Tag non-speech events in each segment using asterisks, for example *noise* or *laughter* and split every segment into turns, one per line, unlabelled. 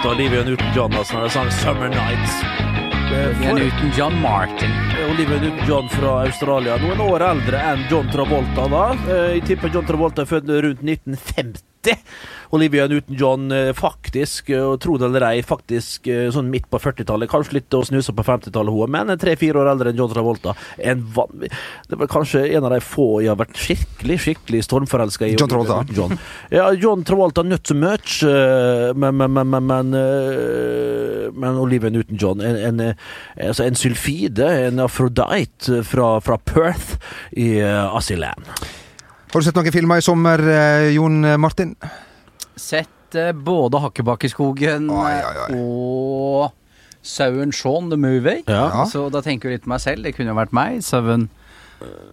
Og Olivia Newton-John altså, når de sang 'Summer Nights'.
Olivia Newton-John Martin.
Olivia Newton-John fra Australia, noen år eldre enn John Travolta. da. Eh, Jeg tipper John Travolta er født rundt 1950. Olivia Newton-John eh, faktisk, eh, og tro det eller ei, faktisk eh, sånn midt på 40-tallet. Kanskje litt å snuse på 50-tallet, hun, men tre-fire år eldre enn John Travolta. En van... Det var kanskje en av de få jeg har vært skikkelig skikkelig stormforelska i.
John Travolta?
John. Ja, John Travolta nødt så eh, men, men, men, men, men, men Olivia Newton-John en, en, altså en sylfide, en afrodite fra, fra Perth i Asiland.
Har du sett noen filmer i sommer, eh, Jon Martin?
Sett eh, både Hakkebakkeskogen
Oi, oi, oi.
og Sauen Shaun the Movie.
Ja.
Så da tenker jeg litt på meg selv. Det kunne jo vært meg. Sauen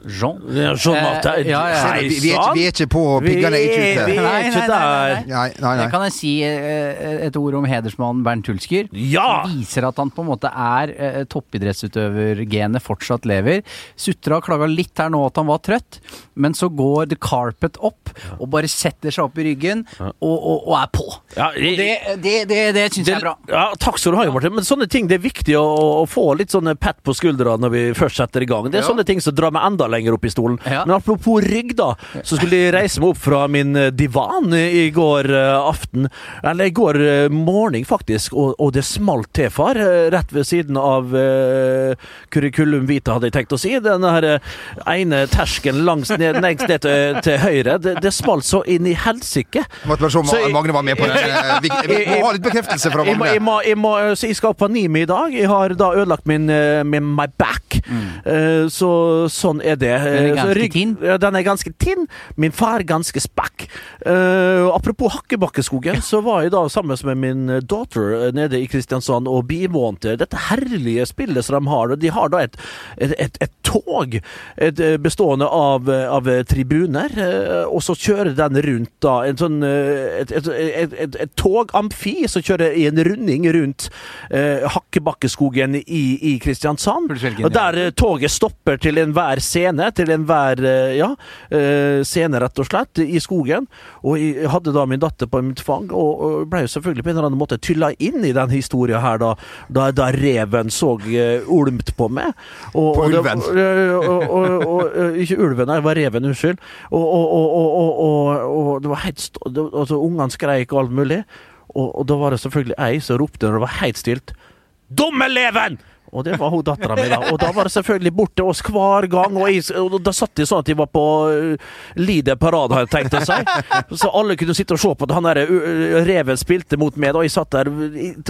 Jean.
Jean Martin.
Eh, ja, ja.
Du, vi, vi, er ikke, vi er ikke på piggene i ikke
Vi er
Nei,
ikke
nei, nei, nei,
der.
Nei, nei, nei.
kan jeg si eh, et ord om hedersmannen Bernt Hulsker.
Ja!
Som viser at han på en måte er eh, toppidrettsutøvergenet fortsatt lever. Sutra og klaga litt her nå at han var trøtt, men så går The Carpet opp og bare setter seg opp i ryggen og, og, og er på.
Ja,
det det det, det, det syns jeg er bra.
Ja, takk skal du ha, Martin. Men sånne ting det er viktig å, å få litt sånne pat på skuldra når vi først setter i gang. Det er
Ja.
sånne ting som drar meg enda lenger opp i stolen.
Ja.
Men apropos rygg, da, så skulle jeg reise meg opp fra min eh, divan i går eh, aften. Eller i går eh, morgen, faktisk, og, og det smalt til, far. Rett ved siden av uh, curriculum vita, hadde jeg tenkt å si. Den her ene terskelen langs ned, *laughs* ned til, til høyre. Det, det smalt så inn i helsike.
Måtte bare se om
jeg-
Magne var med på den. *laughs* eh, Vi, vi må ha litt bekreftelse fra
Jeg må, jeg
Magne.
må, jeg må, så jeg skal på Nimi i dag. Jeg har da ødelagt min, min my back. Eh, Så sånn er det.
Den er
Eh,
ganske tynn.
Ja, den er ganske tynn. Min far ganske spakk. Uh, apropos Hakkebakkeskogen, så var jeg da sammen med min daughter eh, nede i Kristiansand og bivånte dette herlige spillet som de har. De har da et, et, et, et tog eh, bestående av, eh, av tribuner, eh, og så kjører den rundt da en sånn eh, et, et, togamfi som kjører i en runding rundt uh, Hakkebakkeskogen i, i Kristiansand. Og der eh, toget stopper til enhver scene, til enhver eh, ja, eh, scene, rett og slett, i skogen. Og jeg hadde da min datter på mitt fang, og, og ble jo selvfølgelig på en eller annen måte tylla inn i den historien her, da, da, da reven så eh, ulmt på meg. Og,
På ulven.
ikke ulven, det var reven, unnskyld. Og, og, det var helt stå, altså, Ungene skreik og alt mulig. Og, og da var det selvfølgelig ei som ropte når det var helt stilt. Dumme leven! Og det var hun dattera mi, da. Og da var det selvfølgelig bort til oss hver gang. Og, jeg, og da satt de sånn at de var på uh, Lider parade, jeg tenkt å si. Så alle kunne sitte og se på at han der uh, reven spilte mot meg. Da jeg satt der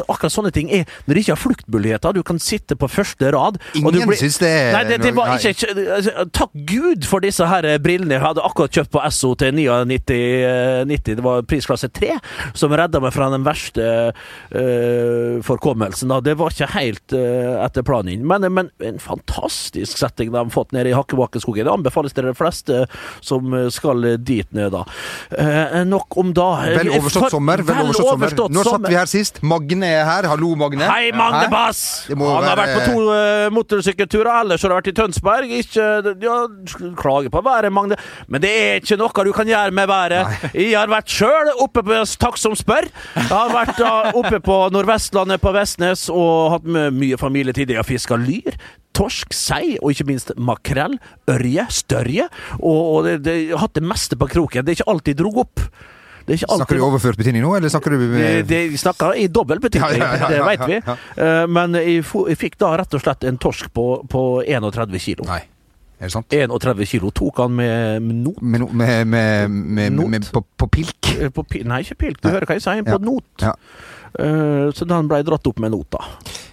Akkurat sånne ting er Når du ikke har fluktmuligheter, du kan sitte på første rad
Ingen
blir-
syns det er
Nei, det, det var ikke altså, Takk Gud for disse her brillene jeg hadde akkurat kjøpt på SO til 99, eh, 90. Det var prisklasse 3 som redda meg fra den verste uh, forkommelsen. Da. Det var ikke helt eh, etter planen. Men, men en fantastisk setting de har fått nede i Hakkebakkeskogen. Det anbefales til de fleste som eh, skal dit ned, da. Eh, nok om da.
Vel overstått sommer. Vel overstått sommer.
overstått
Når satt vi her sist? Magne er her. Hallo, Magne.
Hei, Magne? Bass! Han har
være-
vært på to uh, motorsykkelturer, ellers har han vært i Tønsberg. Ikke ja, klager på været, Magne, men det er ikke noe du kan gjøre med været. Jeg har vært sjøl oppe på Takk som spør. Jeg har vært da, oppe på Nordvestlandet på Vestnes og hatt mye familietid. Jeg har fiska lyr. Torsk, sei og ikke minst makrell, ørje, størje. Og, og det, det, har hatt det meste på kroken. Det er ikke alltid drog opp. Alltid
Snakker du overført betydning nå, eller snakker du med
De, snakker i dobbel betydning,
Ja, ja, ja,
det vet vi. Eh, Men jeg, fikk da rett og slett en torsk på, på 31 kilo.
Nei, er det sant?
31 kilo tok han med med not.
Med, med, med, med,
Not.
på, på pilk?
eh, På, nei, ikke pilk, du
Nei.
hører hva jeg sier. På not. Eh, så den ble dratt opp med not, da.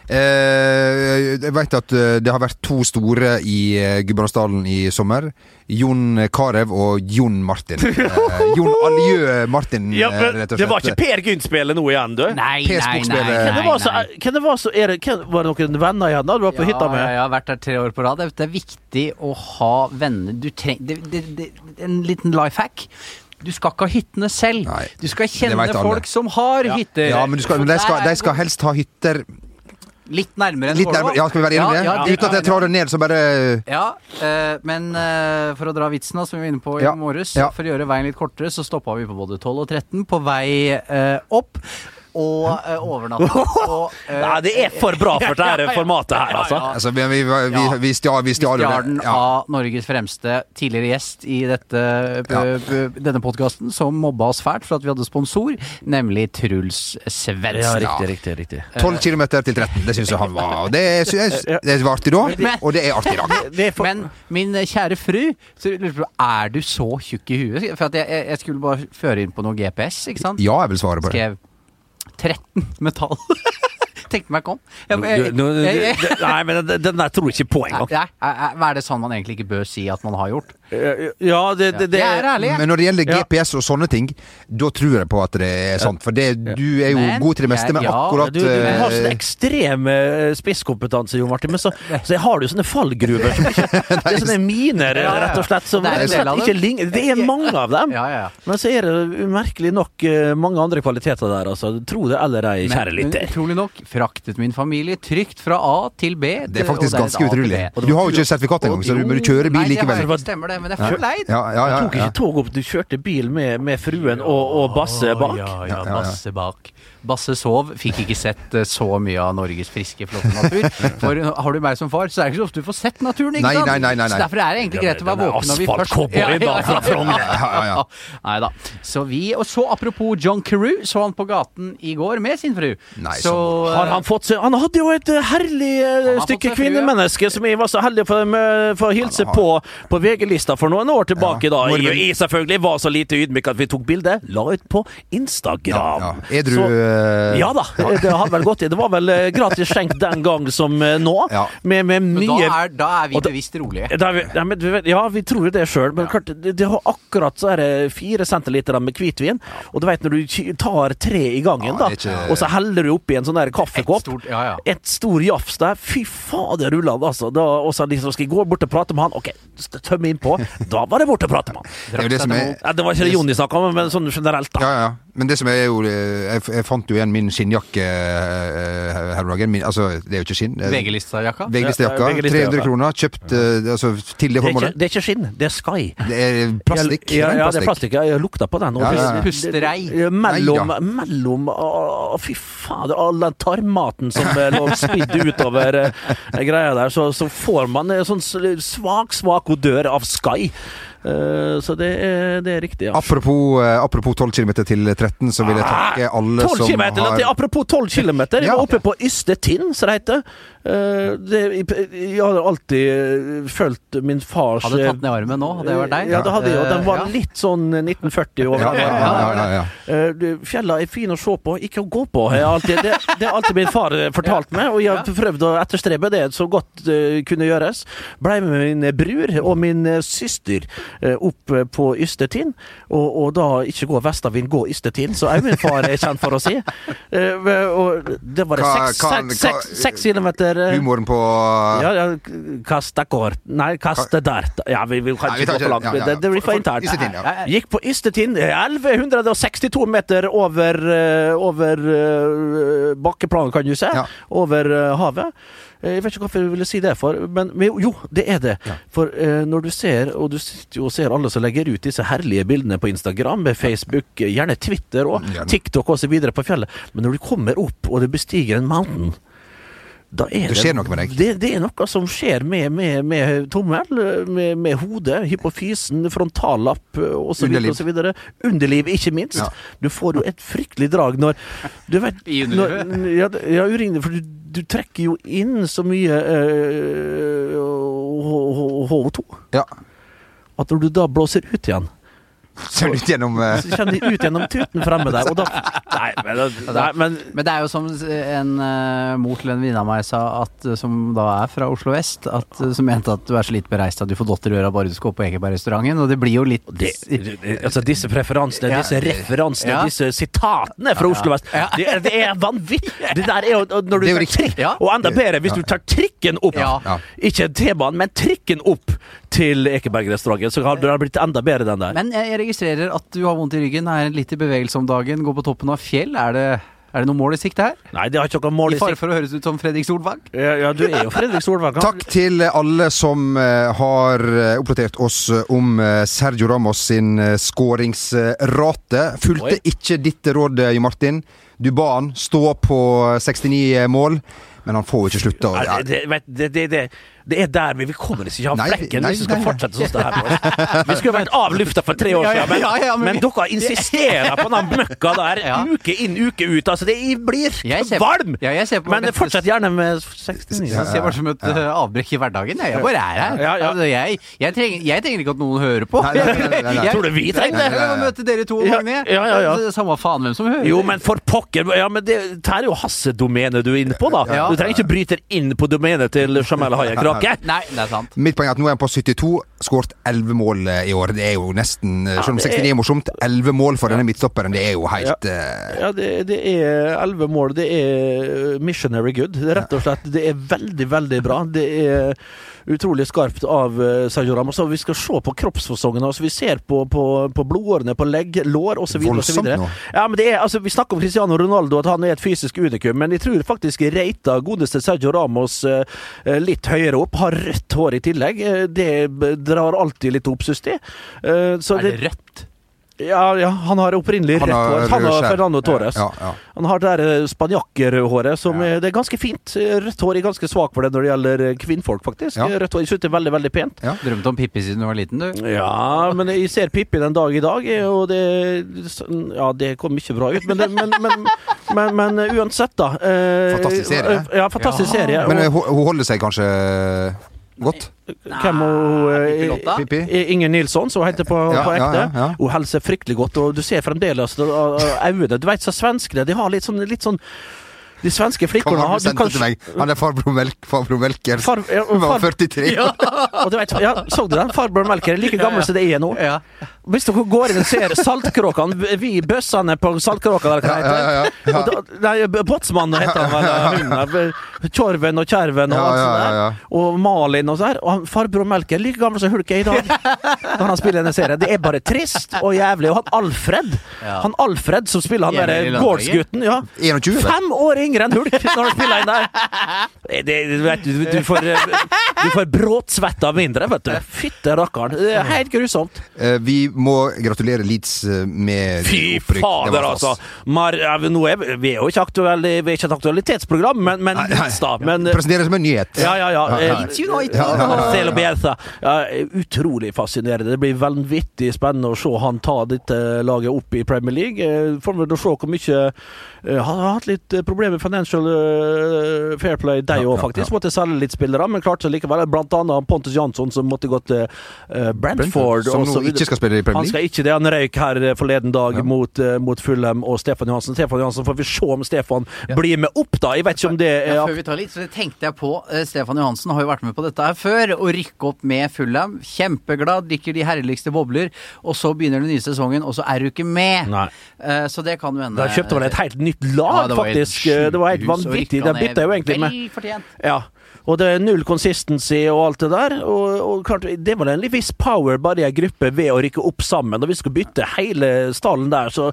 Eh, jeg vet at eh, det har vært to store i eh, Gudbrandsdalen i sommer. Jon Carew og Jon Martin. *laughs* Eh, Jon Aljø Martin,
Ja, men
rett og slett.
det var ikke Per Gynt-spillet nå igjen, du?
Nei, nei, nei. Nei,
Hvem det var så, hvem det var så er det, hvem, Var det noen venner igjen da du var på hytta med?
Ja, jeg har vært der tre år på rad. Det er viktig å ha venner. Du treng, det, det, det, En liten life hack. Du skal ikke ha hyttene selv.
Nei,
du skal kjenne folk som har hytter.
Ja, men, du skal, men de, skal, de skal helst ha hytter
Litt nærmere enn
litt nærmere. Ja, skal vi være enige om
Ja,
det?
ja,
Uten at jeg trår det ned, så bare
Ja, eh, men eh, for å dra vitsen da, som vi var inne på i
Ja,
morges,
ja.
for å gjøre veien litt kortere, så stoppa vi på både 12 og 13 på vei eh, opp. Og uh, overnatting *laughs* og eh,
Nei, det er for bra for dette *laughs* formatet her, altså.
Altså, vi, vi, vi,
Ja.
vi stjal, vi stjal jo
Stjal den av Norges fremste tidligere gjest i dette,
Ja.
denne podkasten, som mobba oss fælt for at vi hadde sponsor, nemlig Truls Svendsen.
Ja, riktig, riktig, riktig.
12 km til 13, det syns jeg han var. Det, synes- *laughs* det var artig da, og det er artig i dag.
Men min kjære fru, er du så tjukk i huet? For jeg, jeg skulle bare føre inn på noe GPS, ikke sant?
Ja, jeg vil svare på det.
Skrev 13 metall. *laughs* Tenkte meg ikke om. Jeg, jeg, jeg,
Nei, men den den der tror jeg ikke på engang.
Hva er det sånn man egentlig ikke bør si at man har gjort?
Ja, det, det, det
er ærlig.
Men når det gjelder GPS og sånne ting, da tror jeg på at det er sant. For det, du er jo
Men
god til det meste, men
ja,
akkurat
du, du har sånn
eh,
ekstrem eh, spisskompetanse, Jo Martin, men så, så har du sånne fallgruver som ikke *laughs* Det er sånne miner,
Ja, ja, ja.
rett og slett, som
Det er
rett og slett ikke
det.
ligner Det er mange av dem.
Ja, ja, ja.
Men så er det umerkelig nok eh, mange andre kvaliteter der, altså. Tro det eller ei, kjære lytter.
utrolig nok fraktet min familie trygt fra A til B.
Det er faktisk ganske utrolig. Du har jo ikke sertifikat engang, så du, bør kjøre bil likevel.
stemmer det, men det er forleid.
Ja, ja, ja,
Du tok ikke tog opp, du kjørte bil med, med fruen og, og Basse bak.
Ja,
Ja,
ja,
ja, ja.
Basse bak. Basse sov, fikk ikke sett eh, så mye av Norges friske, flotte natur. For eh, har du meg som far, så er det ikke så ofte du får sett naturen, ikke sant?
nei, nei, nei, nei.
Så derfor er det egentlig greit å være våken når vi først. *laughs*
Ja, ja, ja.
Nei da. Så vi Og så apropos John Carew, så han på gaten i går med sin fru.
Nei,
så
så-
Har han fått seg Han hadde jo et eh, herlig stykke kvinnemenneske som jeg var så heldig for, med, for å hilse på på VG-lista for noen år tilbake.
Ja.
da jeg, jeg selvfølgelig var så lite ydmyk at vi tok bilde, la ut på Instagram.
Ja, ja. Edru,
Så- ja da, det hadde vel gått i. Det var vel eh, gratis skjenk den gang som eh, nå,
Ja.
med, med
Men
mye
da er, da er vi
da-
bevisst rolige.
da vi, ja, men, ja, vi tror jo det sjøl, men klart, det, har akkurat så er det fire centiliter med hvitvin. Og du vet når du tar tre i gangen, da,
ikke-
og så heller du oppi en sånn der
Et
kaffekopp
stort, ja, ja.
et stor jafs der. Fy fader det altså. Da, og så liksom skal jeg gå bort og prate med han. Ok, tømme innpå. Da var det bort og prate med han.
Det er det er
det var ikke det Jonny snakka om, men sånn generelt, da.
Ja, ja. Men det som er jo eh, Jeg, jeg fant jo igjen min skinnjakke eh, her om dagen. Min, altså, det er jo ikke skinn.
VG-lista-jakka.
VG-lista-jakka.
Ja, VG-lista-jakka.
300 kroner. Kjøpt eh, altså, til det formålet.
det er ikke skinn, det er Sky.
Det er plastikk.
Ja, ja, det er plastikk. Jeg lukta på den.
Ja, ja, ja.
Pusterei.
Mellom, mellom å, Fy fader, all den tarmmaten som eh, lå spidd utover eh, greia der, så, så får man en sånn svak, svak odør av Sky. Eh, så det er, det er riktig, ja.
Apropos, eh, apropos 12 km til 13, så vil jeg takke alle
12
som har
til- Apropos 12 km, jeg var oppe på Ystetind, som det heter. Eh, det, jeg har alltid følt min fars
Hadde tatt den i armen nå, hadde det vært deg?
Ja, det hadde jeg, og den var litt sånn 1940 over
ja,
den
ja, ja, ja, ja.
Eh, Fjella er fin å se på, ikke å gå på. Alltid, det, det har alltid min far eh, fortalt meg, og jeg har prøvd å etterstrebe det så godt eh, kunne gjøres. Blei med min bror og min eh, søster eh, opp eh, på Ystetind, og, og da ikke gå vestavind, gå Ystetind, så er min far er kjent for å si. Eh, og det var det seks, seks, seks, seks kilometer eh,
Humoren på
ja, ja, kast kort Nei, kaste dart. Ja, vi, vi kan ikke gå for langt.
ja, ja.
Det, blir for internt.
Ja.
Gikk på Ystetind. 1162 meter over, eh, over bakkeplanen, bakkeplanet, kan du se.
Ja.
Over eh, havet. Eh, Jeg vet ikke hvorfor jeg ville si det for, men, jo, det er det. For eh, når du ser, og du sitter jo og ser alle som legger ut disse herlige bildene på Instagram, med Facebook, eh, gjerne Twitter og
Mm.
TikTok osv. på fjellet, men når du kommer opp og du bestiger en mountain da er
Det skjer noe med deg.
Det, det er noe som skjer med, med, med tommel, med, med hodet, hypofysen, frontallapp osv.
Underliv.
Underliv. Underliv, ikke minst.
Ja.
Du får jo et fryktelig drag når Du vet
I
når, ja, ja, urinlig, for du, du trekker jo inn så mye øh, HO2
Ja.
at når du da blåser ut igjen
Ser ut gjennom uh...
så kommer de ut gjennom tuten fremme der, og da Nei, men, nei, men
Men det er jo som en uh, mor til en venninne av meg sa, at, eh, som da er fra Oslo vest, at, som mente at du er så litt bereist at du får dotter i øra bare du skal opp på Ekebergrestauranten. Og det blir jo litt
det, det, altså disse preferansene,
Ja.
disse referansene,
Ja.
disse sitatene fra Oslo vest,
Ja.
det, er- det er vanvittig! *laughs* Det der er jo når du tar trikk,
Ja.
Og enda bedre hvis du tar trikken opp,
Ja.
Ja.
ikke T-banen, men trikken opp til Ekebergrestauranten, så har det blitt enda bedre den der.
Men jeg, registrerer at du har vondt i ryggen, er litt i bevegelse om dagen, går på toppen av fjell. Er det, er det noe mål i sikte her?
Nei, det har ikke noe mål
I
i
fare for å høres ut som Fredrik Solvang?
Ja, ja, du er jo Fredrik Solvang.
Takk til alle som eh, har eh, oppdatert oss eh, om Sergio Ramos sin skåringsrate. Fulgte
Oi.
ikke ditt råd, Jo Martin. Du ba han stå på 69 mål, men han får jo ikke slutta.
Ja, det, det, det, det, er der vi, vi kommer ikke av flekken hvis vi skal fortsette sånn som det her. Vi skulle vært av lufta for tre år siden, men,
men
dere insisterer på den møkka der uke inn, uke ut. Altså, det blir
kvalm!
Men fortsett gjerne med 69.
Jeg ser bare som et uh, avbrekk i hverdagen. Jeg, bare er her. Altså, jeg, jeg, trenger, jeg trenger ikke at noen hører på. *laughs* Jeg-
Tror du vi trenger det?
Vil møte dere to
og
Magne.
ja, ja, ja.
Det Samme faen hvem som hører.
Jo, men for pokker! Ja, men det, er jo Hasse-domenet du er inne på, da. Du trenger ikke bryte inn på domenet til Jamel Hayek Rake.
Nei, det er sant.
Mitt poeng er at nå er han på 72, skåret 11 mål eh, i år. Det er jo nesten eh, Selv om
er-
69 er morsomt, 11 mål for denne midtstopperen, det er jo helt Ja,
Ja, det, det er elleve mål. Det er missionary good. Det er rett og slett Det er veldig, veldig bra. Det er utrolig skarpt av eh, Sergio Ramos. Og vi skal se på kroppsfasongen. Altså, vi ser på, på, på blodårene på legg, lår osv. Ja, men det er, altså, vi snakker om Cristiano Ronaldo, at han er et fysisk unikum. Men jeg tror faktisk Reita, godeste Sergio Ramos, eh, eh, litt høyere opp. Har rødt hår i tillegg. Det, Det b- har alltid litt opp, synes jeg. Eh, så
Er det rødt?
ja, ja, han har opprinnelig
Han
rødt hår. Han
har.
Fernando Torres.
Ja, ja.
Han har det der eh, spanjakkerhåret som er, det er ganske fint. Rødt hår er ganske svak for det når det gjelder eh, kvinnfolk, faktisk.
Ja.
Rødt hår jeg synes det er veldig, veldig pent.
Drømte om Pippi siden du var liten, du.
Ja, men jeg ser Pippi den dag i dag, eh, og det Ja, det kom ikke bra ut, men, det, men, men, men, men eh, uansett, da. eh,
Fantastisk serie.
Ja, fantastisk
Ja.
serie.
Men eh, hun holder seg kanskje godt?
hvem hun eh,
Pippi
Inger Nilsson, som hun heter på,
Ja,
på ekte.
ja, ja.
Hun holder seg fryktelig godt, og du ser fremdeles øynene Du vet, så svenskene, de har litt sånn, litt sånn De svenske
Hva
har
du
kan-
til meg? Han er farbror Melk, farbror Melker.
Far, ja,
far... Var
far,
43.
og du vet, ja, så du den? Farbror Melker er like gammel som det er nå.
Ja.
Hvis dere går inn og ser Saltkråkene, vi bøssene på Saltkråka eller hva det
ja,
heter.
ja, ja.
Nei, Båtsmannen heter han vel. Tjorven og Kjerven og
Ja,
alt
ja,
sånt
ja,
der.
ja.
Og Malin og sånn. Og farbror Melker er like gammel som Hulk er i dag. *laughs* Når han spiller denne serien. Det er bare trist og jævlig. Og han Alfred,
Ja.
han Alfred som spiller han derre gårdsgutten, ja.
21.
Fem år yngre enn Hulk når han spiller inn der! *laughs* Det, det, vet, du, du får, du får bråtsvetta mindre, vet du. Fytte rakkeren. Det er helt grusomt.
Eh, Vi må gratulere Leeds eh, med
Fy fader, altså! Mar, nå er vi, vi er jo ikke aktuelle, vi er ikke et aktualitetsprogram, men, men
Nei, nei.
Leeds, da. Men,
Presenteres som en nyhet.
ja, ja, ja.
ja.
Leeds
United.
Ja, ja, ja.
Ja, utrolig fascinerende. Det blir vanvittig spennende å se han ta dette laget opp i Premier League. Eh, Får vi se hvor mye eh, Han har hatt litt eh, problemer med financial eh, fair play, de òg,
ja,
faktisk.
ja.
Måtte selge litt spillere, men klarte seg likevel. Blant annet Pontus Jansson, som måtte gå til eh, Brentford.
Som nå ikke skal spille i Premier
Han skal ikke det. Han røyk her eh, forleden dag
Ja.
mot, uh, mot Fulham og Stefan Johansen. Stefan Johansen får vi se om Stefan blir med opp, da. Jeg vet ikke om det er
Ja, før vi tar litt, så tenkte jeg på eh, Stefan Johansen har jo vært med på dette her før. Å rykke opp med Fulham. Kjempeglad, drikker de herligste bobler. Og så begynner den nye sesongen, og så er du ikke med.
Nei.
Eh, så det kan jo hende
Da kjøpte man et helt nytt lag,
Ja, det
faktisk. Det var helt vanvittig.
Den
De bytta jo egentlig med
Vel fortjent.
Ja. Og det er null consistency og alt det der. Og, og klart, det var en viss power bare i ei gruppe ved å rykke opp sammen. Og vi skulle bytte hele stallen der, så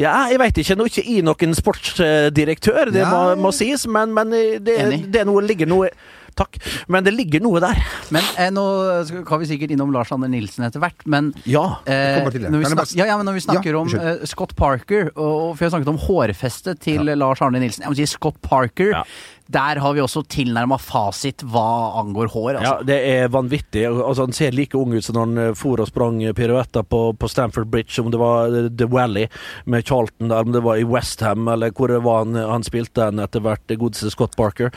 Ja, jeg veit ikke. Nå er ikke jeg noen sportsdirektør, det må, må sies, men, men det, det er noe, ligger noe Takk. Men det ligger noe der.
Men eh, nå skal- kan vi sikkert innom Lars Anne Nilsen etter hvert, men
Ja.
Eh,
kommer til det.
når, vi snak ja, ja, men når vi snakker
Ja,
om eh, Scott Parker, og, og for vi har snakket om hårfestet til Lars Arne Nilsen Jeg må si Scott Parker.
Ja.
Der har vi også tilnærma fasit hva angår hår.
Ja,
Altså.
det er vanvittig. Altså, han ser like ung ut som han eh, for og sprang piruetter på, på Stamford Bridge, om det var eh, The Valley med Charlton, der, om det var i Westham, eller hvor det var han, han spilte den etter hvert, det godeste Scott Parker.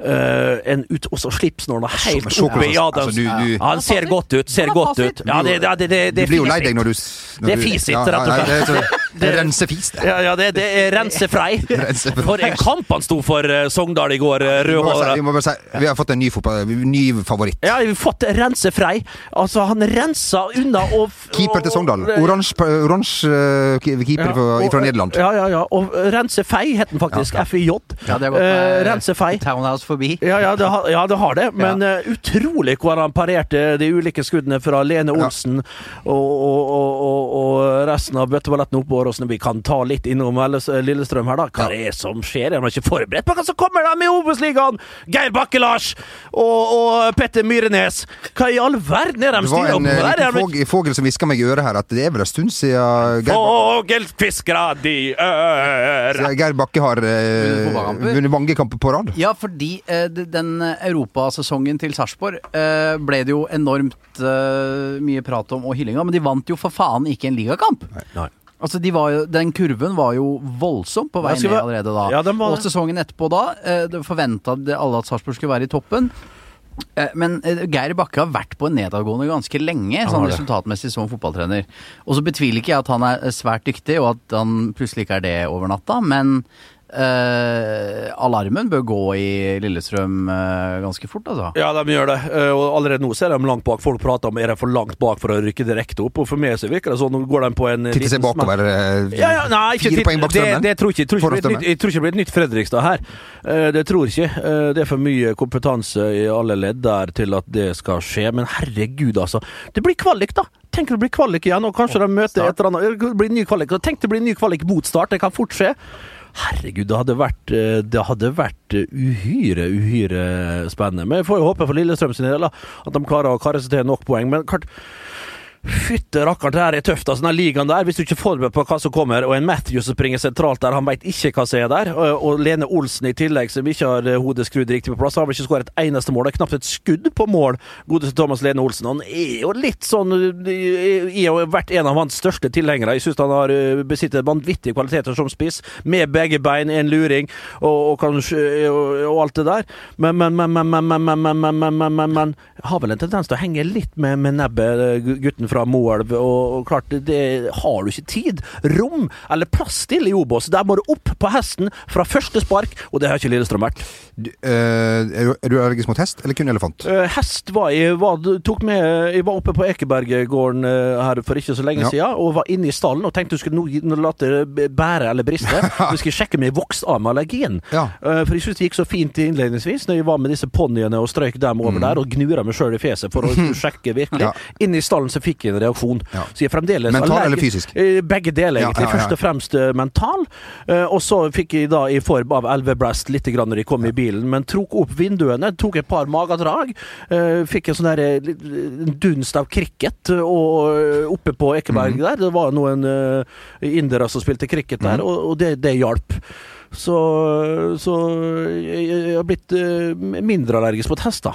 Uh, en ut, også slipsnålen er helt
Men
oppe i Adams.
altså, du- du-
Han ser godt ut, ser godt ut. Ja, det, det, det, det,
Du blir jo lei deg når du når
Det er
du- Ja,
rett og slett.
Det er, det rensefis, det.
Ja, ja, det, det er *laughs* rensefrei. For en kamp han sto for eh, Sogndal i går, eh,
Vi må si- vi må bare si vi har fått en ny, fotball, ny favoritt.
Ja, vi har fått rense frei. Altså, han rensa unna og
Keeper til Sogndal.
og-
Oransje eh, keeper fra,
og-
fra Nederland.
Ja, ja, ja. Og rense fei het den faktisk. FIJ.
Ja, det har gått
Eh,
med
rense fei.
Townhouse forbi.
Ja, ja, det har, ja, det har det. Men eh, utrolig hvor han parerte de ulike skuddene fra Lene Olsen og, og, og, og, og resten av bøtteballetten oppe på Åråsen. Vi kan ta litt innom Lillestrøm her, da. Hva er det som skjer? Er man ikke forberedt på hva som kommer dem i Obos-ligaen? Geir Bakke-Lars og, og Petter Myhrenes. Hva i all verden er de styrer opp med
eh,
der? en
liten
de-
fågel, som hviska meg i øret her at det er vel en stund siden Geir,
Fågelfiskere de ører
siden Geir Bakke har uh,
Vunnet
mange kamper på rad.
Ja, fordi uh, de- den europasesongen til Sarpsborg uh, ble det jo enormt mye prat om og hylling av, men de vant jo for faen ikke en ligakamp.
Nei.
Altså, de var jo, Den kurven var jo voldsom på vei ned allerede da.
Ja,
og sesongen etterpå da, eh, forventa alle at Sarpsborg skulle være i toppen. Eh, Men eh, Geir Bakke har vært på en nedadgående ganske lenge, sånn resultatmessig som fotballtrener. Og så betviler ikke jeg at han er svært dyktig, og at han plutselig ikke er det over natta, men eh, alarmen bør gå i Lillestrøm eh, ganske fort, altså.
Ja, de gjør det. Eh, Og allerede nå ser de langt bak. Folk prater om er de for langt bak for å rykke direkte opp. Og for meg så virker det sånn, nå går de på en
Titte seg bakover. eh,
Ja, ja, nei, ikke
Fire poeng bak
det,
strømmen.
det tror jeg tror ikke, det jeg tror ikke det blir et nytt Fredrikstad her. Eh, Det tror jeg ikke. Eh, Det er for mye kompetanse i alle ledd der til at det skal skje. Men herregud, altså. Det blir kvalik, da! Tenk det blir kvalik igjen, og kanskje de møter et eller annet Det blir ny kvalik. Tenk det blir ny kvalik mot start. Det kan fort skje. Herregud, det hadde vært eh, Det hadde vært eh, uhyre, uhyre spennende. Men jeg får jo håpe for Lillestrøm sin del at de klarer å karre seg til nok poeng. Men klart Fytte rakkeren, det her er tøft. altså Den ligaen der, Hvis du ikke er forberedt på hva som kommer, og en Matthew som springer sentralt der, han veit ikke hva som er der, og, Lene Olsen i tillegg, som ikke har eh, hodet skrudd riktig på plass, har vel ikke skåret et eneste mål. Det er knapt et skudd på mål, godeste Thomas Lene Olsen. Han er jo litt sånn eh, Jeg har vært en av hans største tilhengere. Jeg syns han har besittet vanvittige kvaliteter som spiss, med begge bein, en luring og, og, kanskje, og, og alt det der. Men, men, men, men, men, men, men, men, men, men, men, har vel en tendens til å henge litt med, med nebbet, eh, gu- gutten fra Moelv. Og, og klart, det, har du ikke tid, rom eller plass til i Obos. Der må du opp på hesten fra første spark, og det har ikke Lillestrøm vært.
Du, øh, er, du, er allergisk mot hest, eller kun elefant?
Eh, hest var jeg var, tok med Jeg var oppe på Ekeberggården eh, her for ikke så lenge
Ja.
siden, og var inne i stallen og tenkte du skulle nå- nå la det bære eller briste. *laughs* Du skulle sjekke om jeg vokste av med allergien.
Ja.
Eh, For jeg syns det gikk så fint innledningsvis når jeg var med disse ponniene og strøyk dem over der og gnura meg sjøl i fjeset for å *laughs* sjekke virkelig.
Ja.
Inne i stallen så fikk jeg en reaksjon.
Ja.
Så jeg fremdeles
Mental
allergisk-
eller fysisk?
Eh, Begge deler, egentlig.
ja, ja.
Først og fremst eh, mental. Eh, Og så fikk jeg da i form av elveblast litt grann når jeg kom i bilen, men tok opp vinduene, tok et par magedrag. Fikk en sånn der litt- en dunst av cricket og oppe på Ekeberg
Mhm.
der. Det var noen indere som spilte cricket der,
Mhm.
og, det, det hjalp. Så, så jeg, har blitt mindre allergisk mot
hester.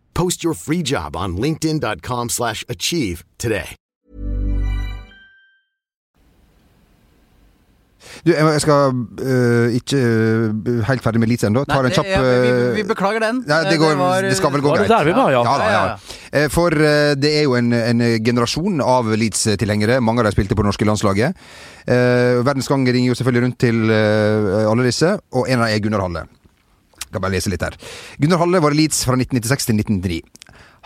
Post your free job on linkedin.com/achieve slash achieve today.
Du, jeg skal uh, ikke uh, helt ferdig med Leeds ennå. Tar en
det-
kjapp
ja, vi,
øh,
vi beklager den.
Nei, det, går, det,
var-
det skal vel gå
Var det
greit.
der vi var, ja?
Ja, da,
Ja,
ja.
ja,
Eh, For eh, det er jo en, en generasjon av Leeds-tilhengere. Mange av dem spilte på det norske landslaget. Eh, Verdensgang ringer jo selvfølgelig rundt til eh, alle disse, og en av dem er Gunnar Halle. Kan bare lese litt her. Gunnar Halle var Leeds fra 1996 til 1999.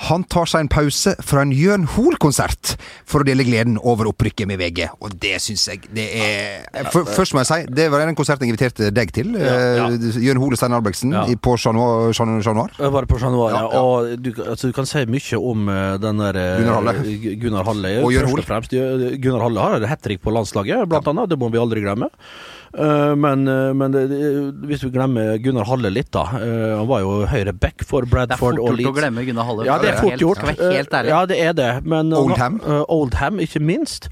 Han tar seg en pause fra en Jørn Hoel-konsert for å dele gleden over opprykket med VG. Og det syns jeg det er for, Først må jeg si, det var den konserten jeg inviterte deg til.
Ja, ja.
eh, Jørn Hoel og Stein Albrektsen
Ja.
på Chat Noir. Chat- Chat Noir.
Det på Chat Noir, ja. Og du, altså, du kan si mye om eh, den der eh,
Gunnar Halle.
Gunnar Halle.
Og Jørn Hoel.
fremst. Gunnar Halle har hat trick på landslaget, blant annet. Det må vi aldri glemme. Men men det, det, hvis vi glemmer Gunnar Halle litt, da. han var jo høyre back for
Det er
Bradford
fort
og
gjort å
Leeds.
glemme Gunnar Halle.
Ja, det er fort gjort. Eh. Ja, det er det. Men
Oldham.
Uh, Oldham, ikke minst.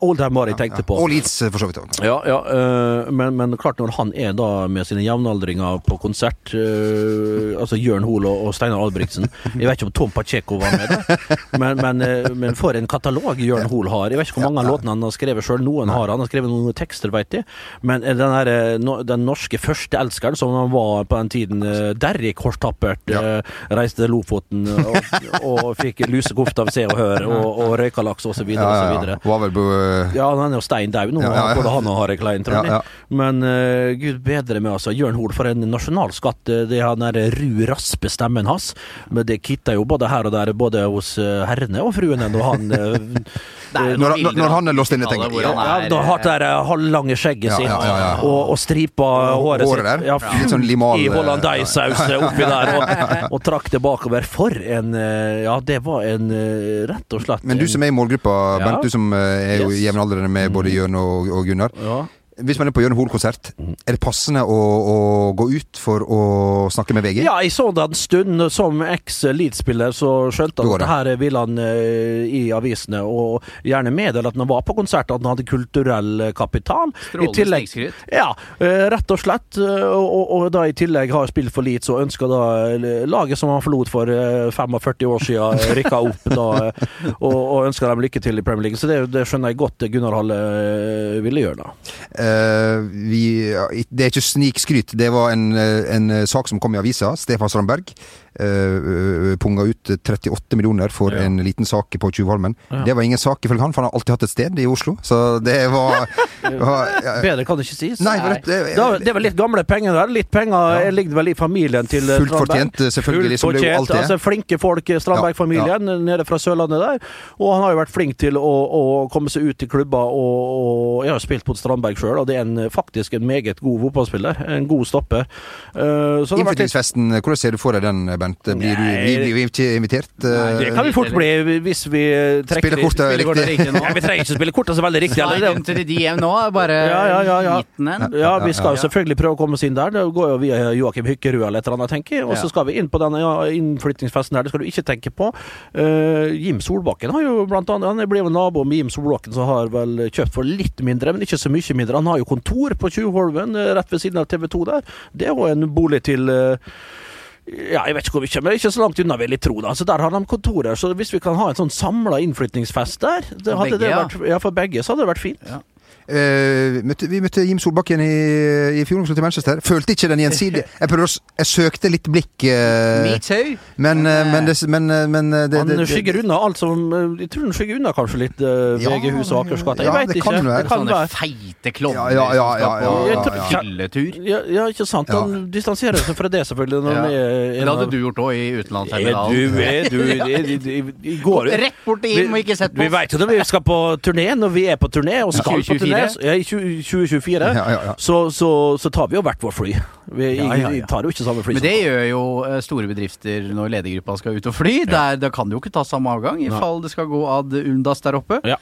Oldham var jeg tenkte på.
Og Leeds, eh, for så vidt. også.
Ja, ja øh, men, men klart når han er da med sine jevnaldringer på konsert, øh, altså Jørn Hoel og, Steinar Albrigtsen *laughs* Jeg vet ikke om Tom Pacheco var med der, men, men, men for en katalog Jørn Hoel har. Jeg vet ikke hvor mange av låtene han har skrevet sjøl. Noen har han, han har skrevet noen tekster, veit jeg. Men den, her, den norske førsteelskeren som han var på den tiden, Derrik Horst Tappert, øh, reiste til Lofoten og, og fikk lusekoft av Se og Hør og, og røykalaks osv.
Ja, ja, ja. Var vel på eh,
Ja, han er jo stein daud nå,
Ja, ja, ja.
både han og Harry Klein, tror jeg. Men uh, gud bedre med altså Jørn Hoel, for en nasjonalskatt. eh, Det er han der ru, raspe stemmen hans. Men det kitter jo både her og der, både hos herrene og fruene, når han eh,
Når- når- når han er låst inne,
90-tallet
tenker jeg.
ja, da har det der eh, halvlange skjegget sitt
ja, ja, ja.
Og, og stripa håret,
håret
sitt. Ja,
Litt sånn limal,
I
eh,
hollandaisaus oppi der, og, *laughs* og trakk det bakover. For en eh, Ja, det var en eh, rett og slett
Men du som er i målgruppa,
Ja.
Bernt, du som eh, er jo
Yes.
jevnaldrende med både Jørn og, og Gunnar. Hvis man er på Jørn Hoel-konsert, er det passende å, å gå ut for å snakke med VG?
Ja, jeg så det en stund. Som eks-Leeds-spiller så skjønte han at det her ville han eh, i avisene, og gjerne meddele at han var på konsert, at han hadde kulturell kapital. I
Strålende
tillegg-
snikskryt.
Ja, eh, rett og slett. Og, og, da i tillegg har spilt for Leeds og ønsker da eh, laget som han forlot for eh, 45 år siden, rykka opp da, og, og ønsker dem lykke til i Premier League. Så det, det skjønner jeg godt Gunnar Halle ville gjøre, da.
Eh, vi, det er ikke snikskryt. Det var en, eh, en eh, sak som kom i avisa. Stefan Strandberg uh, punga ut 38 millioner for
Ja.
en liten sak på Tjuvholmen.
Ja.
Det var ingen sak ifølge han, for han har alltid hatt et sted i Oslo. Så det var, *laughs* var ja,
Bedre kan det ikke sies.
Nei, Nei. det, det,
var litt gamle penger der. Litt penger
Ja.
ligger vel i familien til eh,
Fullt
Strandberg.
fortjent, selvfølgelig, som det jo
Fullt
fortjent, er.
Altså, flinke folk, eh, Strandberg-familien, nede fra Sørlandet der. Og han har jo vært flink til å, å komme seg ut i klubber, og, og jeg har spilt mot Strandberg sjøl, og det er en, faktisk en meget god fotballspiller. En god stopper. Eh, litt
Innflyttingsfesten, hvordan ser du for deg den, Bent? Blir du
vi,
blir, ikke invitert? Nei,
det kan vi fort bli hvis vi trekker
Spiller kortet
Spiller
riktig.
riktig nå.
Ja, vi trenger ikke spille kortet så veldig riktig. eller?
DM nå, bare
Ja, ja, ja, ja.
en.
Ja, vi skal jo selvfølgelig prøve å komme oss inn der. Det går jo via Joakim Hykkerud eller et eller annet, tenker jeg. Og så skal vi inn på denne ja, innflyttingsfesten her. Det skal du ikke tenke på. Uh, Jim Solbakken har jo blant annet Han blir jo nabo med Jim Solbakken, som har vel kjøpt for litt mindre, men ikke så mye mindre. Han har jo kontor på Tjuvholmen, eh, rett ved siden av TV 2 der. Det er jo en bolig til eh, ja, jeg vet ikke hvor mye, men ikke så langt unna, vil jeg tro. da. Så Der har de kontorer. Så hvis vi kan ha en sånn samla innflytningsfest der, det hadde
begge,
det
ja.
vært, ja, for begge, så hadde det vært fint.
Eh, møtte, vi møtte Jim Solbakken i, i fjor til Manchester. Følte ikke den gjensidige *laughs* Jeg å Jeg søkte litt blikk, Uh,
Me too.
men, uh, men, det, men, men det,
Han skygger unna alt som Jeg tror han skygger unna kanskje litt uh, VG-huset og Akersgata. Jeg
ja,
vet ikke.
være.
Det kan
Sånne
være.
feite klovner
Ja, ja, ja, ja,
ja, ja.
fylletur.
Ja, ja, ikke sant. Han distanserer seg fra det, selvfølgelig. Når
Ja.
er
Det hadde du gjort òg i
Er
utenlandsterminalen.
er
Rett bort Jim og ikke sett på
Vi
veit
vet jo når vi skal på turné, når vi er på turné, og skal på turné så- ja, i 2024,
Ja.
Så, så, så tar vi jo hvert vårt fly. Vi
ja.
tar jo ikke samme fly.
Men det gjør jo eh, store bedrifter når ledergruppa skal ut og fly. Der, da kan det jo ikke ta samme avgang i fall det skal gå ad undas der oppe.
Ja.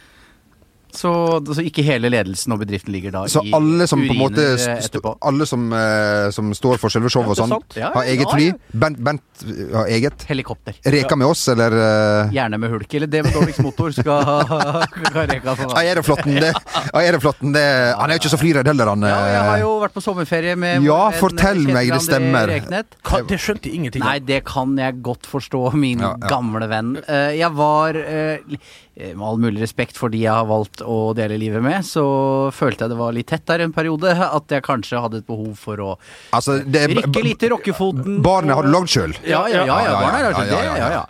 Så, så ikke hele ledelsen og bedriften ligger da
så
i
alle som på en måte st-
eh, etterpå.
Alle som, uh, som står for selve showet og
Ja,
sånn.
Ja,
har eget fly.
ja.
Bent, Bent har eget.
Helikopter.
Reka med oss, eller Uh...
Gjerne med hulk. Eller det med dårligst motor skal ha reka sånn. meg.
Aeroflotten, det, Aeroflotten, det Han er jo ikke så flyredd heller, han.
Ja, jeg har
eh.
jo vært på sommerferie med
Ja,
en
fortell meg, det stemmer.
Kan- Det skjønte jeg ingenting
Nei, det kan jeg godt forstå, min
Ja, ja.
gamle venn. Uh, jeg var eh, Med all mulig respekt for de jeg har valgt å dele livet med, så følte jeg det var litt tett der en periode. At jeg kanskje hadde et behov for å
Altså, det er-
rykke litt i rockefoten.
Barnet har du lagd sjøl?
Ja, ja, ja. ja,
Ja, ja,
barna
ja, ja, ja,
det,
ja.
ja, ja.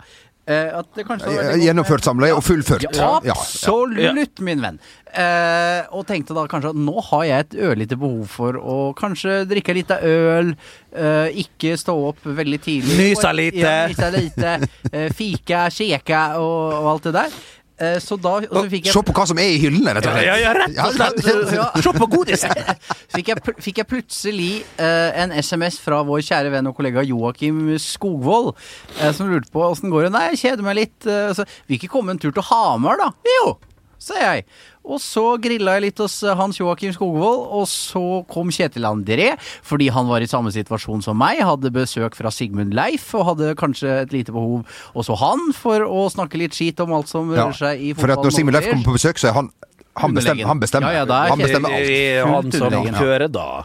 Eh, det
Eh, Gjennomført samleie og fullført.
Ja, absolutt, min venn. Eh, og tenkte da kanskje at nå har jeg et ørlite behov for å kanskje drikke litt av øl, eh, ikke stå opp veldig tidlig.
Nysa lite.
Ja, nysa lite. eh, fika, kjeka og, og alt det der. Eh, så da og så fikk jeg
Se på hva som er i hyllene, rett og slett.
Ja, ja, rett og slett.
Ja.
Se på godis! *laughs*
fikk jeg, fikk jeg plutselig uh, en SMS fra vår kjære venn og kollega Joakim Skogvold, uh, som lurte på åssen går det. Nei, jeg kjeder meg litt. Uh, så, Vil ikke komme en tur til Hamar, da? Jo, sa jeg. Og så grilla jeg litt hos eh, Hans Joakim Skogvold, og så kom Kjetil André, fordi han var i samme situasjon som meg, hadde besøk fra Sigmund Leif, og hadde kanskje et lite behov også han for å snakke litt skit om alt som
Ja,
seg i fotballen.
For at når Sigmund Leif kommer på besøk, så er han Han bestemmer. Han bestemmer,
Ja, ja, da
han bestemmer alt.
Han som kjører, da.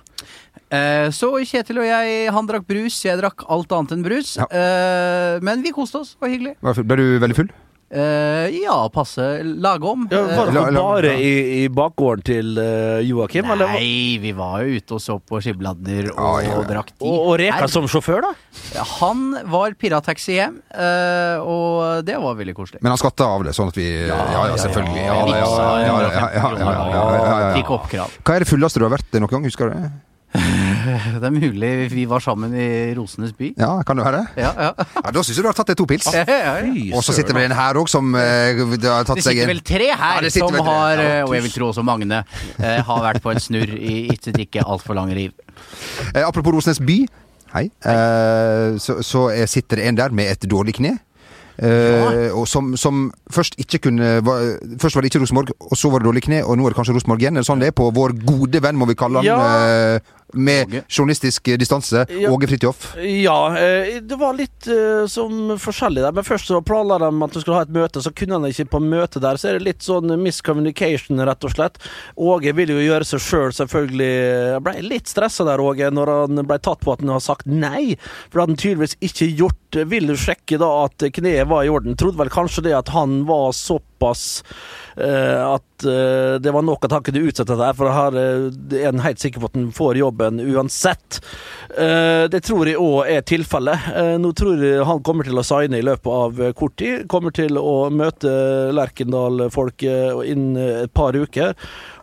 Eh, Så Kjetil og jeg, han drakk brus, jeg drakk alt annet enn brus.
Ja.
Eh, Men vi koste oss, det var hyggelig.
Ble du veldig full?
Uh, ja, passe. Lage om.
Ja, var dere bare i, i, bakgården til uh, Joakim?
Nei, eller? vi var jo ute og så på skibladder og,
ah, ja, og
drakk tid.
Og, og, Reka som sjåfør, da?
Han var pirataxi hjem, uh, og det var veldig koselig.
Men han skatta av det, sånn at vi Ja, ja, selvfølgelig.
Fikk oppkrav.
Hva er det fulleste du har vært noen gang? Husker du det? *laughs*
Det er mulig vi var sammen i Rosenes by.
Ja, kan det være?
Ja, ja.
Ja, Da syns jeg du har tatt deg to pils.
ja, ja, ja.
Og så sitter det en her òg som uh, har tatt
Det sitter vel tre her
Ja,
som
vel tre.
har,
Ja,
eh, og jeg vil tro også Magne, uh, har vært på en snurr i sitt ikke altfor lange liv.
Uh, apropos Rosenes by. Hei. Eh, så, så eh, sitter det en der med et dårlig kne. Ja. og som, som først ikke kunne var, Først var det ikke Rosenborg, og så var det dårlig kne, og nå er det kanskje Rosenborg igjen. Er det sånn det er på vår gode venn, må vi kalle han,
Ja.
eh, med journalistisk distanse,
Ja.
Åge Fridtjof?
Ja, eh, det var litt eh, som forskjellig der. Men først så planla de at de skulle ha et møte, så kunne han ikke på møtet der. Så er det litt sånn miscommunication, rett og slett. Åge vil jo gjøre seg sjøl, selv, selvfølgelig. Jeg ble litt stressa der, Åge, når han ble tatt på at han har sagt nei. For det hadde han tydeligvis ikke gjort. Vil du sjekke da at kneet var i orden? Trodde vel kanskje det at han var såpass eh, at eh, det var nok at han kunne utsette det her, for her uh, er han helt sikker på at han får jobben uansett. Uh, det tror jeg òg er tilfellet. Eh, nå tror jeg han kommer til å signe i løpet av eh, kort tid. Kommer til å møte Lerkendal-folk eh, innen et par uker.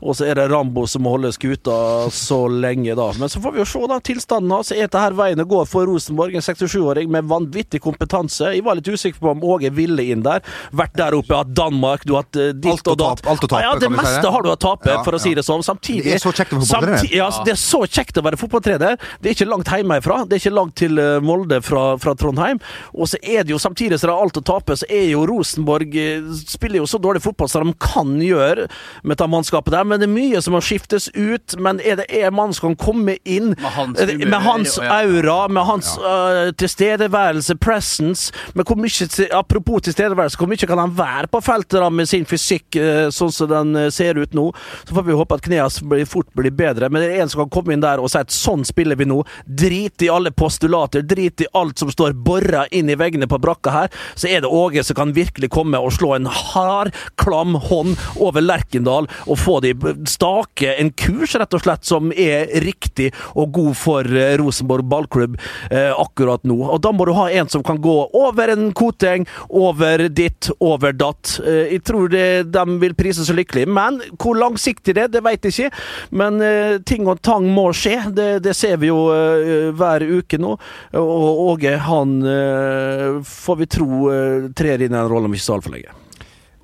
Og så er det Rambo som må holde skuta så lenge, da. Men så får vi jo se, da. Tilstanden hans er dette veien å gå for Rosenborg. En 67-åring med vanvittig kompetanse. Jeg var litt usikker på om Åge ville inn der. Vært der oppe, hatt Danmark, du har hatt eh, ditt
Alt
og datt.
alt å tape,
Ja, det
si
meste
det?
har du å tape,
Ja,
for å si det sånn. Samtidig
Det er så kjekt å være fotballtrener.
Ja, det er så kjekt å være fotballtrener. Det er ikke langt hjemmefra. Det er ikke langt til eh, Molde fra, fra Trondheim. Og så er det jo samtidig som det er alt å tape, så er jo Rosenborg eh, Spiller jo så dårlig fotball som de kan gjøre med det mannskapet der. Men det er mye som må skiftes ut. Men er det en mann som kan komme inn
Med hans
eh,
humør,
med hans aura, med hans uh, tilstedeværelse, presence med hvor mye, Apropos tilstedeværelse, hvor mye kan han være på feltet da med sin fysikk sånn som den eh, ser ut nå? Så får vi håpe at knærne fort blir bedre. Men det er en som kan komme inn der og si at sånn spiller vi nå. Drit i alle postulater, drit i alt som står bora inn i veggene på brakka her. Så er det Åge som kan virkelig komme og slå en hard, klam hånd over Lerkendal og få de stake en kurs, rett og slett, som er riktig og god for eh, Rosenborg ballklubb eh, akkurat nå. Og da må du ha en som kan gå over en Koteng, over ditt, over datt. Eh, jeg tror det, de vil prise så lykkelig. Men hvor langsiktig det er, det vet jeg ikke. Men eh, ting og tang må skje. Det, det ser vi jo eh, hver uke nå. Og Åge, han eh, får vi tro eh, trer inn i en rolle om ikke så altfor lenge.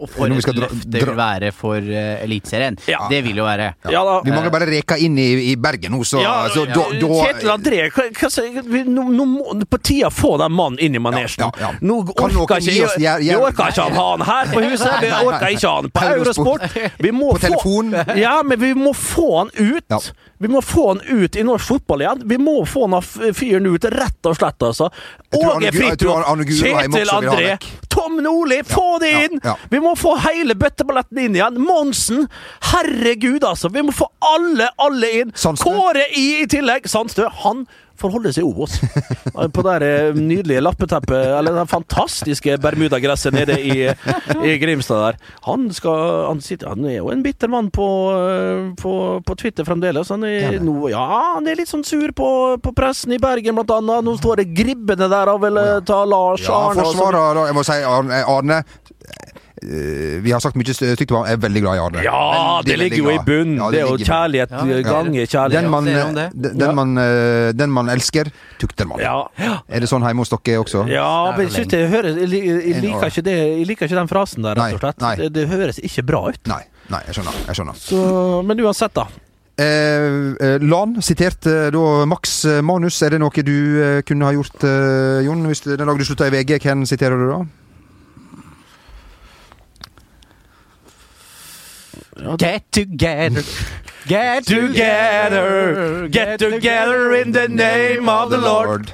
Og for et løft det vil være for uh, Eliteserien.
Ja.
Det vil jo være.
Ja da.
Vi mangler bare Reka inn i, i Bergen nå, så,
Ja,
så
ja,
da, da
Kjetil André, hva, hva, sier- vi- nå, nå må på tida få den mannen inn i manesjen.
Ja, ja, ja.
Nå
Kan
orker ikke
oss jeg,
Vi orker ikke ha han her på huset, vi
Nei, nei,
orker ikke ha han på
På Eurosport.
Eurosport. Vi må
På
få-
telefon.
Ja, men vi må få han ut.
Ja.
Vi må få han ut i norsk fotball igjen. Vi må få han fyren ut, rett og slett, altså.
Jeg
Åge Fridtjof, Kjetil André. Tom Nordli, få det
ja,
inn!
ja.
Vi må få hele bøtteballetten inn igjen. Monsen, herregud, altså. Vi må få alle, alle inn.
Sandstø.
Kåre i i tillegg. Sandstø, han får holde seg i Obos. På det eh, nydelige lappeteppet, eller det fantastiske bermudagresset nede i, i Grimstad der. Han skal han, sitter, han er jo en bitter mann på, eh, på, på Twitter fremdeles. Han er, no, ja, han er litt sånn sur på, på pressen i Bergen, blant annet. Nå står det gribbene der og vil eh, ta Lars
Ja,
Arne.
forsvarer Jeg må si Arne, Vi har sagt mye stygt om ham. Jeg er veldig glad i Arne.
Ja,
Veldig,
det ligger jo i
bunnen!
bunn.
Ja,
det er jo kjærlighet
Ja,
ganger kjærlighet.
Den man,
det.
den, den, man, eh, den man elsker, tukter man.
Ja.
Er det sånn hjemme hos dere også?
Ja, men jeg, jeg, hører, jeg,
jeg,
liker ikke det, jeg liker ikke den frasen der, rett og slett.
nei.
Det, det høres ikke bra ut.
Nei, nei, jeg skjønner. Jeg skjønner.
Så, men uansett, da.
Eh, eh, Lan siterte da Max eh, Manus. Er det noe du eh, kunne ha gjort, eh, Jon? Hvis den dagen du slutta i VG, hvem siterer du da?
Get together. Get
Together, get together in the name of the Lord.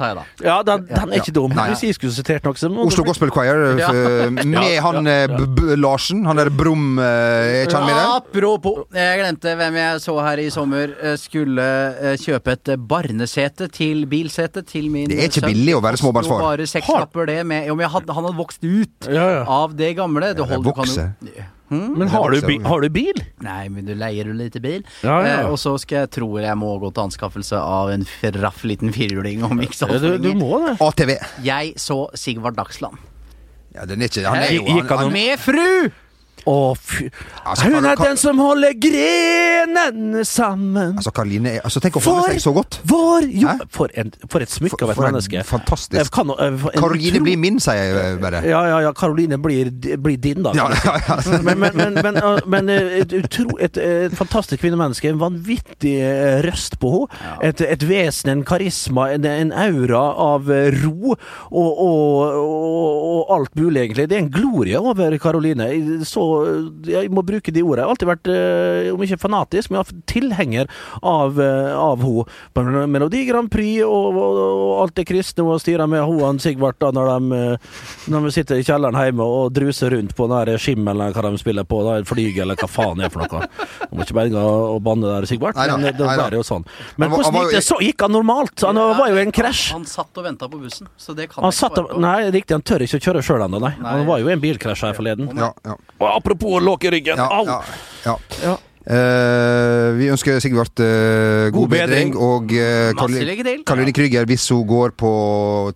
Jeg.
Ja, den, den er ikke dum.
Nei.
Hvis jeg skulle sitert noe, så må
Oslo Gospel Choir eh,
Ja.
med han eh, Larsen. Han der Brum, eh, er ikke han med der?
Apropos, jeg glemte hvem jeg så her i sommer eh, skulle eh, kjøpe et eh, barnesete til bilsete til min
Det er ikke
sønn.
billig å være småbarnsfar.
Bare sekslapper det med Jo, men jeg hadde, han hadde vokst ut
Ja, ja.
av det gamle. Det holder- du kan jo-
vokser.
Men har du, bi har du bil?
Nei, men du leier jo lite bil.
Ja, ja.
Eh, og så skal jeg tror jeg må gå til anskaffelse av en raff liten firhjuling om ikke så
Ja, du, du må det.
ATV.
Jeg så Sigvard Dagsland.
Ja, den er ikke Han er jo
han,
han,
Med fru!
Å, fy.
Altså,
Hun er den som holder grenene sammen.
Altså, Karoline altså, Tenk å holde seg så godt.
vår jo, for, en, for et smykke av et menneske.
fantastisk-
kan- eh,
Karoline blir min, sier jeg bare.
Ja, ja, ja. Karoline blir, blir din, da.
Ja, ja, ja. *laughs*
Men, men, men, men, uh, et, utro, et, et fantastisk kvinnemenneske. En vanvittig røst på henne. Et, et vesen, en karisma, en, en aura av ro og, og, og, og alt mulig, egentlig. Det er en glorie over Karoline. Så, jeg må bruke de ordene. Jeg har alltid vært, uh, om ikke fanatisk, men tilhenger av, uh, av henne. Melodi Grand Prix og, og, og alt det kristne hun styrer med, hun og Sigvart, da, når de, når de sitter i kjelleren hjemme og druser rundt på den skimmelen eller hva de spiller på, da, flyg eller hva faen det er for noe. Du må ikke berge å banne der, Sigvart,
nei,
men det er jo sånn. Men
Han var- han
hvordan gikk det? Så gikk han normalt! Han var jo en krasj.
Han satt og venta på bussen, så det kan
Han
ikke
være
svare på.
nei, riktig, han tør ikke å kjøre sjøl ennå, nei.
Nei.
Han var jo i en bilkrasj her forleden.
Ja, ja,
apropos å i ryggen,
ja,
au!
ja, ja.
Ja.
Uh, vi ønsker Sigvart uh, god,
God bedring.
bedring, og uh,
til.
Karoline Krüger hvis hun går på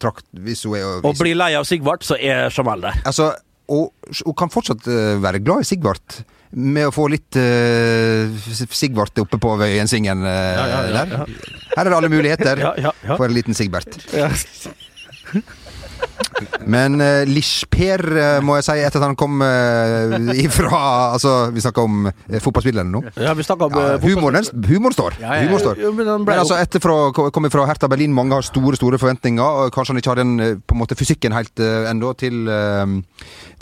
trakt Hvis hun er
Og blir lei av Sigvart, så er Jamal der.
Altså, og hun kan fortsatt eh, være glad i Sigvart. Med å få litt uh, Sigvart oppe på Vøyensingen uh,
Ja, ja, ja,
der. Her er det alle muligheter
Ja, ja, ja.
for en liten Sigbert.
Ja. *laughs*
Men uh, Lish-Per, eh, må jeg si, etter at han kom uh, ifra Altså, vi snakker om uh, fotballspillerne nå.
Ja, vi snakker om
Ja,
eh,
humoren, humoren står.
Ja, ja.
Humoren står.
Men
Men altså, etter fra, komme fra Hertha Berlin, mange har store store forventninger. og Kanskje han ikke har den eh, på en måte fysikken helt uh, ennå til, eh,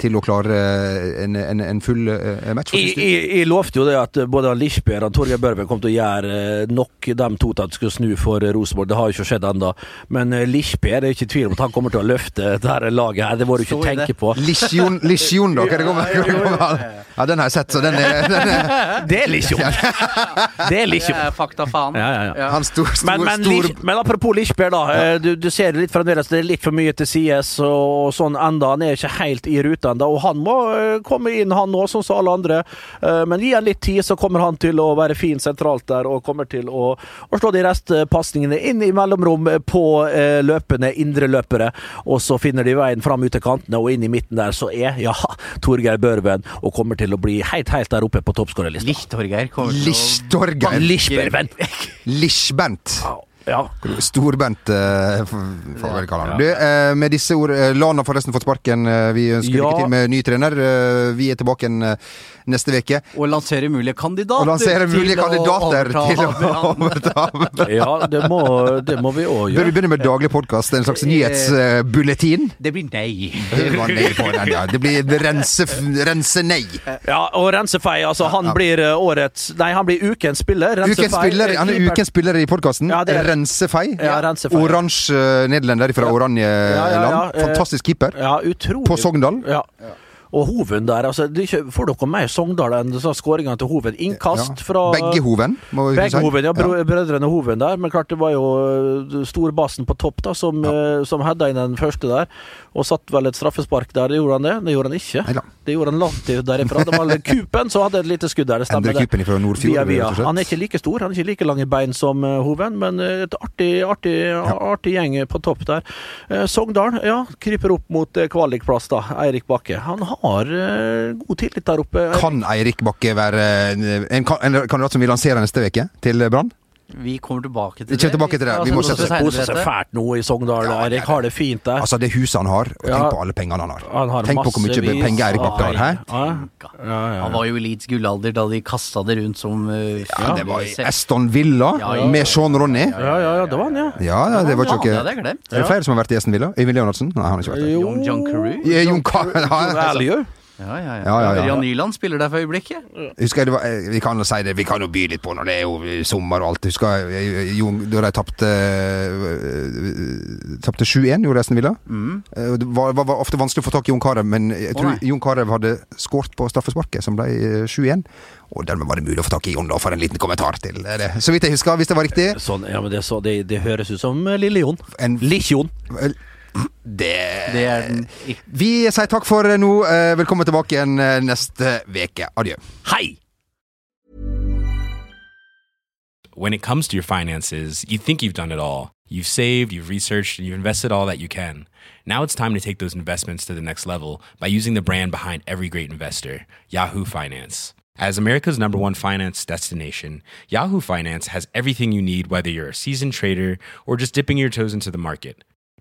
til å klare eh, en, en, en full eh, match.
Jeg, jeg, jeg lovte jo det at både Lichberg og Torgeir Børven kom til å gjøre eh, nok dem to til at de skulle snu for Rosenborg. Det har jo ikke skjedd ennå. Men uh, det er ikke i tvil om at han kommer til å løfte dette laget her. Det må du ikke
det.
tenke på.
Lisjon, Lisjon, da? Hva er det kommer? er det kommer? Ja, den har jeg sett, så den er, den er
Det er lisjon. Det er
Det er fakta, faen.
Ja, ja, ja.
Han stor, stor,
Men, men,
stor
men apropos Lichberg, da. eh, Du, du ser det litt fremdeles. Det er litt for mye til sides og sånn enda. Han er ikke helt i rute ennå. Og han må eh, komme inn, han òg, sånn som alle andre. Eh, Men gi han litt tid, så kommer han til å være fin sentralt der og kommer til å, å slå de restpasningene inn i mellomrom på løpende indreløpere. Og så finner de veien fram ut til kantene og inn i midten der, så er ja, Torgeir Børven og kommer til å bli helt, helt der oppe på toppskårerlista.
Licht-Torgeir kommer til å
Lish-Torgeir.
Lichberven.
Lish-Bent.
Ja.
Storbent, eh, får vi vel kalle han. Du, eh, med disse ord eh, Lan har forresten fått sparken. Eh, Vi ønsker
Ja.
lykke til med ny trener. Eh, Vi er tilbake igjen eh, neste uke.
Og lansere mulige kandidater.
Og lanserer mulige
til å
kandidater
overta
til å *laughs*
han.
overta.
ja, det må, det må vi òg
Bør vi
gjøre.
begynne med daglig podkast? En slags nyhetsbulletin?
Det blir nei.
Det var nei på den, ja. Det blir rense, rense nei.
Ja, og Rensefei, altså han
Ja.
blir eh, årets Nei, han blir ukens spiller. Rensefei,
Ukens spiller, han er
keeper-
ukens spiller i podkasten.
Ja, det er-
Rensefei.
Ja, Rensefei.
Oransje nederlender fra Oranjeland.
ja, ja. Eh,
Fantastisk keeper.
Ja, utrolig.
På Sogndal.
Ja. Og Hoven der, altså, ikke- får dere mer Sogndal enn skåringene til Hoven? Innkast
Ja.
fra
Begge Hoven, må vi
Begge
si.
Hoven, ja, bro, brødrene Hoven der. Men klart det var jo øh, storbassen på topp da som, ja. som hadde inn den første der. Og satt vel et straffespark der. Gjorde han det? Det gjorde han ikke.
Neida.
Det gjorde han langt derifra. Det var Kupen som hadde et lite skudd der. Det stemmer
Endre. Kupen fra Nordfjord.
Via, via. Han er ikke like stor, han er ikke like lange bein som uh, Hoven, men et artig, artig, artig gjeng på topp der. Sogndal, ja, kryper opp mot kvalikplass, da. Eirik Bakke. Han har uh, god tillit der oppe.
Kan Eirik Bakke være eh, en, en kandidat som vi lanserer neste uke til Brann?
Vi kommer tilbake til
Vi kommer tilbake til det. Vi må
altså,
sette
på
seg-
fælt nå i Sogndal.
Ja,
Erik har det fint der.
Altså, det huset han har, og
Ja.
tenk på alle pengene han har.
Han har
tenk på hvor mye penger Erik Bakke har.
Ja, ja, ja.
Han var jo i Leeds gullalder da de kasta det rundt som uh,
Ja, det var i Eston Villa
Ja, ja.
med Sean Ronny.
ja, ja, ja, det var han, ja.
Ja, ja, det var ikke
Ja, det.
Er det flere som har vært i Eston Villa? Øyvind Leonardsen? Nei, han har ikke vært der.
Jon John Carew?
Ka-
Jon *laughs*
Ja.
Ja, ja, ja.
Ja, ja, ja.
Nyland spiller der for øyeblikket.
Husker jeg var, eh, Vi kan jo si det, vi kan jo by litt på når det er jo sommer og alt. Husker jeg, eh, da de tapte eh, Tapte 7-1, gjorde Esten Villa. Mm. Det var, var, var ofte vanskelig å få tak i Jon Carew, men jeg tror
oh,
Jon Carew hadde skåret på straffesparket, som ble eh, 7-1. Og dermed var det mulig å få tak i Jon, da, for en liten kommentar til det. Så vidt jeg husker, hvis det var riktig.
Sånn, ja, men det, så, det, det høres ut som eh, Lille Jon.
En-
Likkjon.
Det
Det er den ikke
Vi sier takk for nå. Eh, Velkommen tilbake igjen eh, neste uke. Adjø.
Hei!
when it comes to your finances, you think you've done it all. You've saved, you've researched, and you've invested all that you can. Now it's time to take those investments to the next level by using the brand behind every great investor, Yahoo Finance. As America's number one finance destination, Yahoo Finance has everything you need, whether you're a seasoned trader or just dipping your toes into the market.